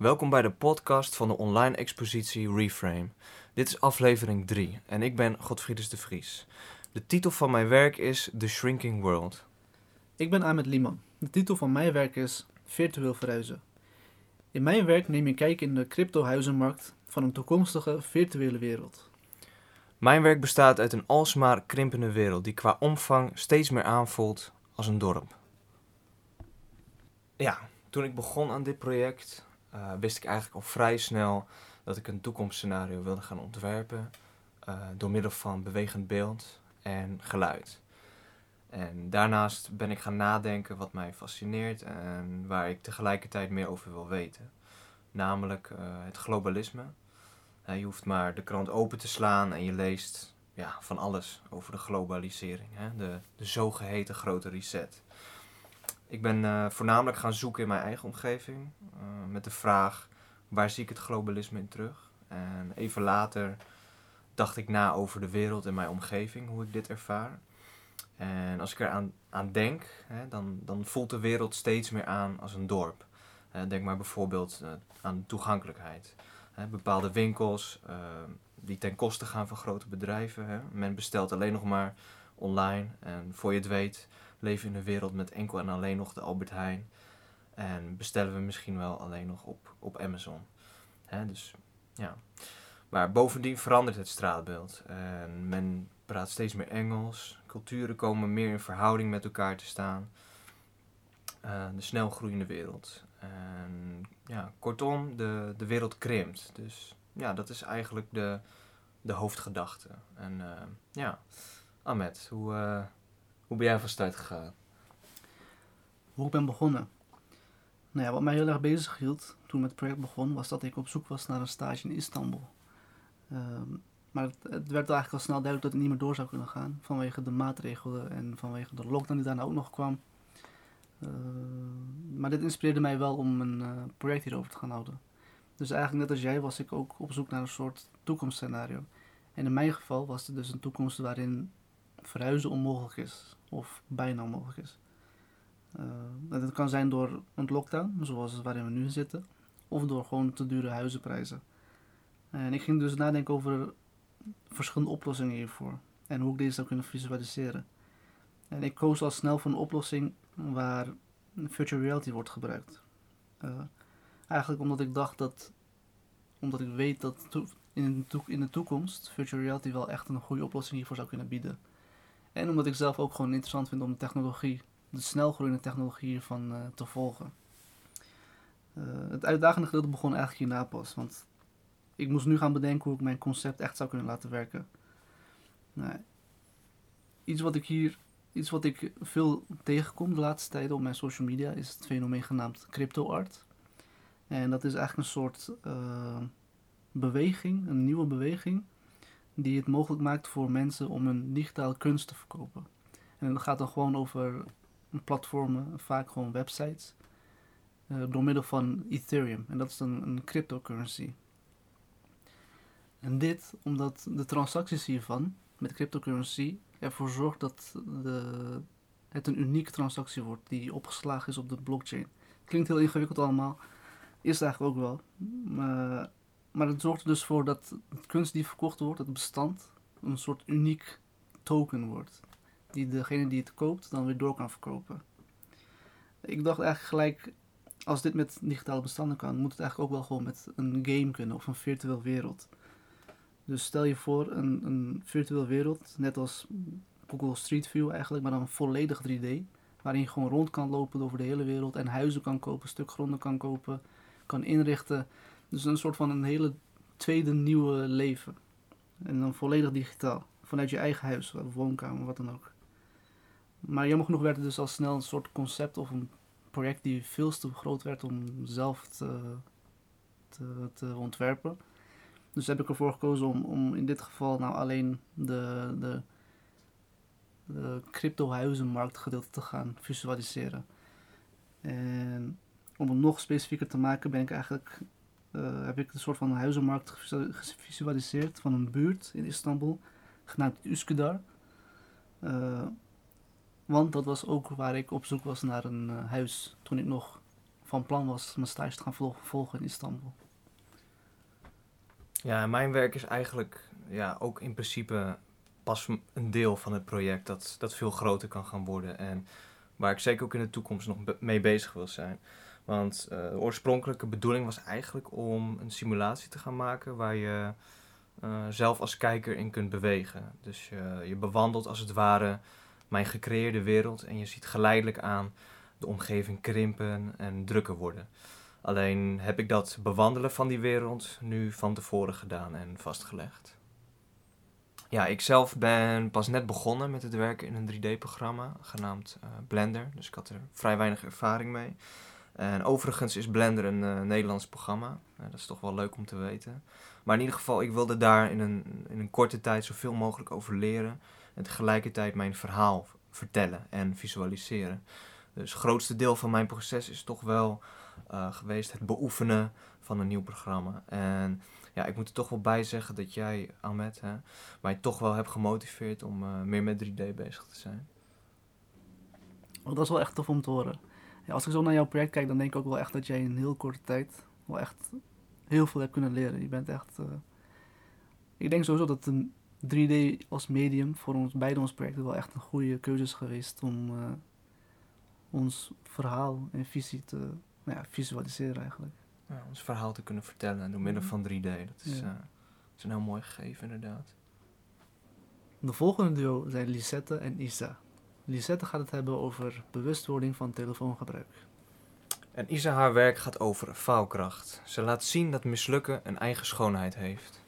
Welkom bij de podcast van de online expositie Reframe. Dit is aflevering 3 en ik ben Godfriedus de Vries. De titel van mijn werk is The Shrinking World. Ik ben Ahmed Liman. De titel van mijn werk is Virtueel verhuizen. In mijn werk neem ik kijk in de cryptohuizenmarkt van een toekomstige virtuele wereld. Mijn werk bestaat uit een alsmaar krimpende wereld die qua omvang steeds meer aanvoelt als een dorp. Ja, toen ik begon aan dit project uh, wist ik eigenlijk al vrij snel dat ik een toekomstscenario wilde gaan ontwerpen uh, door middel van bewegend beeld en geluid. En daarnaast ben ik gaan nadenken wat mij fascineert en waar ik tegelijkertijd meer over wil weten. Namelijk uh, het globalisme. je hoeft maar de krant open te slaan en je leest ja, van alles over de globalisering. Hè? De, de zogeheten grote reset. Ik ben uh, voornamelijk gaan zoeken in mijn eigen omgeving. Uh, met de vraag, waar zie ik het globalisme in terug? En even later dacht ik na over de wereld en mijn omgeving, hoe ik dit ervaar. En als ik eraan aan denk, hè, dan, dan voelt de wereld steeds meer aan als een dorp. Uh, denk maar bijvoorbeeld aan toegankelijkheid. bepaalde winkels die ten koste gaan van grote bedrijven. Hè. Men bestelt alleen nog maar online en voor je het weet leven in een wereld met enkel en alleen nog de Albert Heijn. En bestellen we misschien wel alleen nog op, op Amazon. Dus ja. Maar bovendien verandert het straatbeeld. En men praat steeds meer Engels. Culturen komen meer in verhouding met elkaar te staan. Uh, de snel groeiende wereld. En ja, kortom, de, de wereld krimpt. Dus ja, dat is eigenlijk de, de hoofdgedachte. En uh, ja, Ahmed, hoe, uh, hoe ben jij van start gegaan? Hoe ik ben begonnen? Nou ja, wat mij heel erg bezig hield toen het project begon, was dat ik op zoek was naar een stage in Istanbul. Um, maar het, werd eigenlijk al snel duidelijk dat het niet meer door zou kunnen gaan. Vanwege de maatregelen en vanwege de lockdown die daarna ook nog kwam. Uh, maar dit inspireerde mij wel om een uh, project hierover te gaan houden. Dus eigenlijk net als jij was ik ook op zoek naar een soort toekomstscenario. En in mijn geval was het dus een toekomst waarin verhuizen onmogelijk is of bijna onmogelijk is. Uh, dat kan zijn door een lockdown, zoals waarin we nu zitten, of door gewoon te dure huizenprijzen. En ik ging dus nadenken over verschillende oplossingen hiervoor en hoe ik deze zou kunnen visualiseren. En ik koos al snel voor een oplossing waar virtual reality wordt gebruikt. Uh, eigenlijk omdat ik dacht dat, omdat ik weet dat in de toekomst virtual reality wel echt een goede oplossing hiervoor zou kunnen bieden. En omdat ik zelf ook gewoon interessant vind om de technologie, de snelgroeiende technologie hiervan uh, te volgen. Uh, het uitdagende gedeelte begon eigenlijk hierna pas. Want ik moest nu gaan bedenken hoe ik mijn concept echt zou kunnen laten werken. Nou, iets wat ik hier, iets wat ik veel tegenkom de laatste tijden op mijn social media is het fenomeen genaamd crypto art. En dat is eigenlijk een soort uh, beweging, een nieuwe beweging die het mogelijk maakt voor mensen om een digitaal kunst te verkopen. En dat gaat dan gewoon over platformen, vaak gewoon websites, uh, door middel van Ethereum. En dat is dan een cryptocurrency. En dit omdat de transacties hiervan met cryptocurrency ervoor zorgt dat de, het een unieke transactie wordt die opgeslagen is op de blockchain. Klinkt heel ingewikkeld allemaal, is het eigenlijk ook wel. Maar maar het zorgt er dus voor dat kunst die verkocht wordt, het bestand, een soort uniek token wordt. Die degene die het koopt dan weer door kan verkopen. Ik dacht eigenlijk gelijk, als dit met digitale bestanden kan, moet het eigenlijk ook wel gewoon met een game kunnen of een virtueel wereld. Dus stel je voor een, een virtueel wereld, net als Google Street View eigenlijk, maar dan volledig 3D. Waarin je gewoon rond kan lopen over de hele wereld en huizen kan kopen, stuk gronden kan kopen, kan inrichten. Dus een soort van een hele tweede nieuwe leven. En dan volledig digitaal. Vanuit je eigen huis, of woonkamer, wat dan ook. Maar jammer genoeg werd het dus al snel een soort concept of een project die veel te groot werd om zelf te, te, te ontwerpen. Dus heb ik ervoor gekozen om, om in dit geval nou alleen de, de, de crypto-huizenmarkt gedeelte te gaan visualiseren. En om het nog specifieker te maken ben ik eigenlijk uh, heb ik een soort van huizenmarkt gevisualiseerd van een buurt in Istanbul, genaamd Üsküdar. Uh, want dat was ook waar ik op zoek was naar een uh, huis toen ik nog van plan was mijn stage te gaan vol- volgen in Istanbul. Ja, mijn werk is eigenlijk ja, ook in principe pas een deel van het project dat, dat veel groter kan gaan worden. En waar ik zeker ook in de toekomst nog mee bezig wil zijn. Want eh, de oorspronkelijke bedoeling was eigenlijk om een simulatie te gaan maken waar je eh, zelf als kijker in kunt bewegen. Dus je, je bewandelt als het ware mijn gecreëerde wereld en je ziet geleidelijk aan de omgeving krimpen en drukker worden. Alleen heb ik dat bewandelen van die wereld nu van tevoren gedaan en vastgelegd. Ja, ik zelf ben pas net begonnen met het werken in een 3D-programma genaamd eh, Blender. Dus ik had er vrij weinig ervaring mee. En overigens is Blender een eh, Nederlands programma. Eh, dat is toch wel leuk om te weten. Maar in ieder geval, ik wilde daar in een, in een korte tijd zoveel mogelijk over leren. En tegelijkertijd mijn verhaal vertellen en visualiseren. Dus het grootste deel van mijn proces is toch wel eh, geweest het beoefenen van een nieuw programma. En ja, ik moet er toch wel bij zeggen dat jij, Ahmed, hè, mij toch wel hebt gemotiveerd om meer met 3D bezig te zijn. Oh, dat is wel echt tof om te horen. Ja, als ik zo naar jouw project kijk, dan denk ik ook wel echt dat jij in heel korte tijd wel echt heel veel hebt kunnen leren. Je bent echt... eh, Ik denk sowieso dat een 3D als medium voor ons, beide ons projecten wel echt een goede keuze is geweest om eh, ons verhaal en visie te nou ja, visualiseren eigenlijk. Ja, ons verhaal te kunnen vertellen door middel Mhm. van 3D. Dat is, Ja. eh, dat is een heel mooi gegeven, inderdaad. De volgende duo zijn Lisette en Isa. Lisette gaat het hebben over bewustwording van telefoongebruik. En Isa haar werk gaat over faalkracht. Ze laat zien dat mislukken een eigen schoonheid heeft.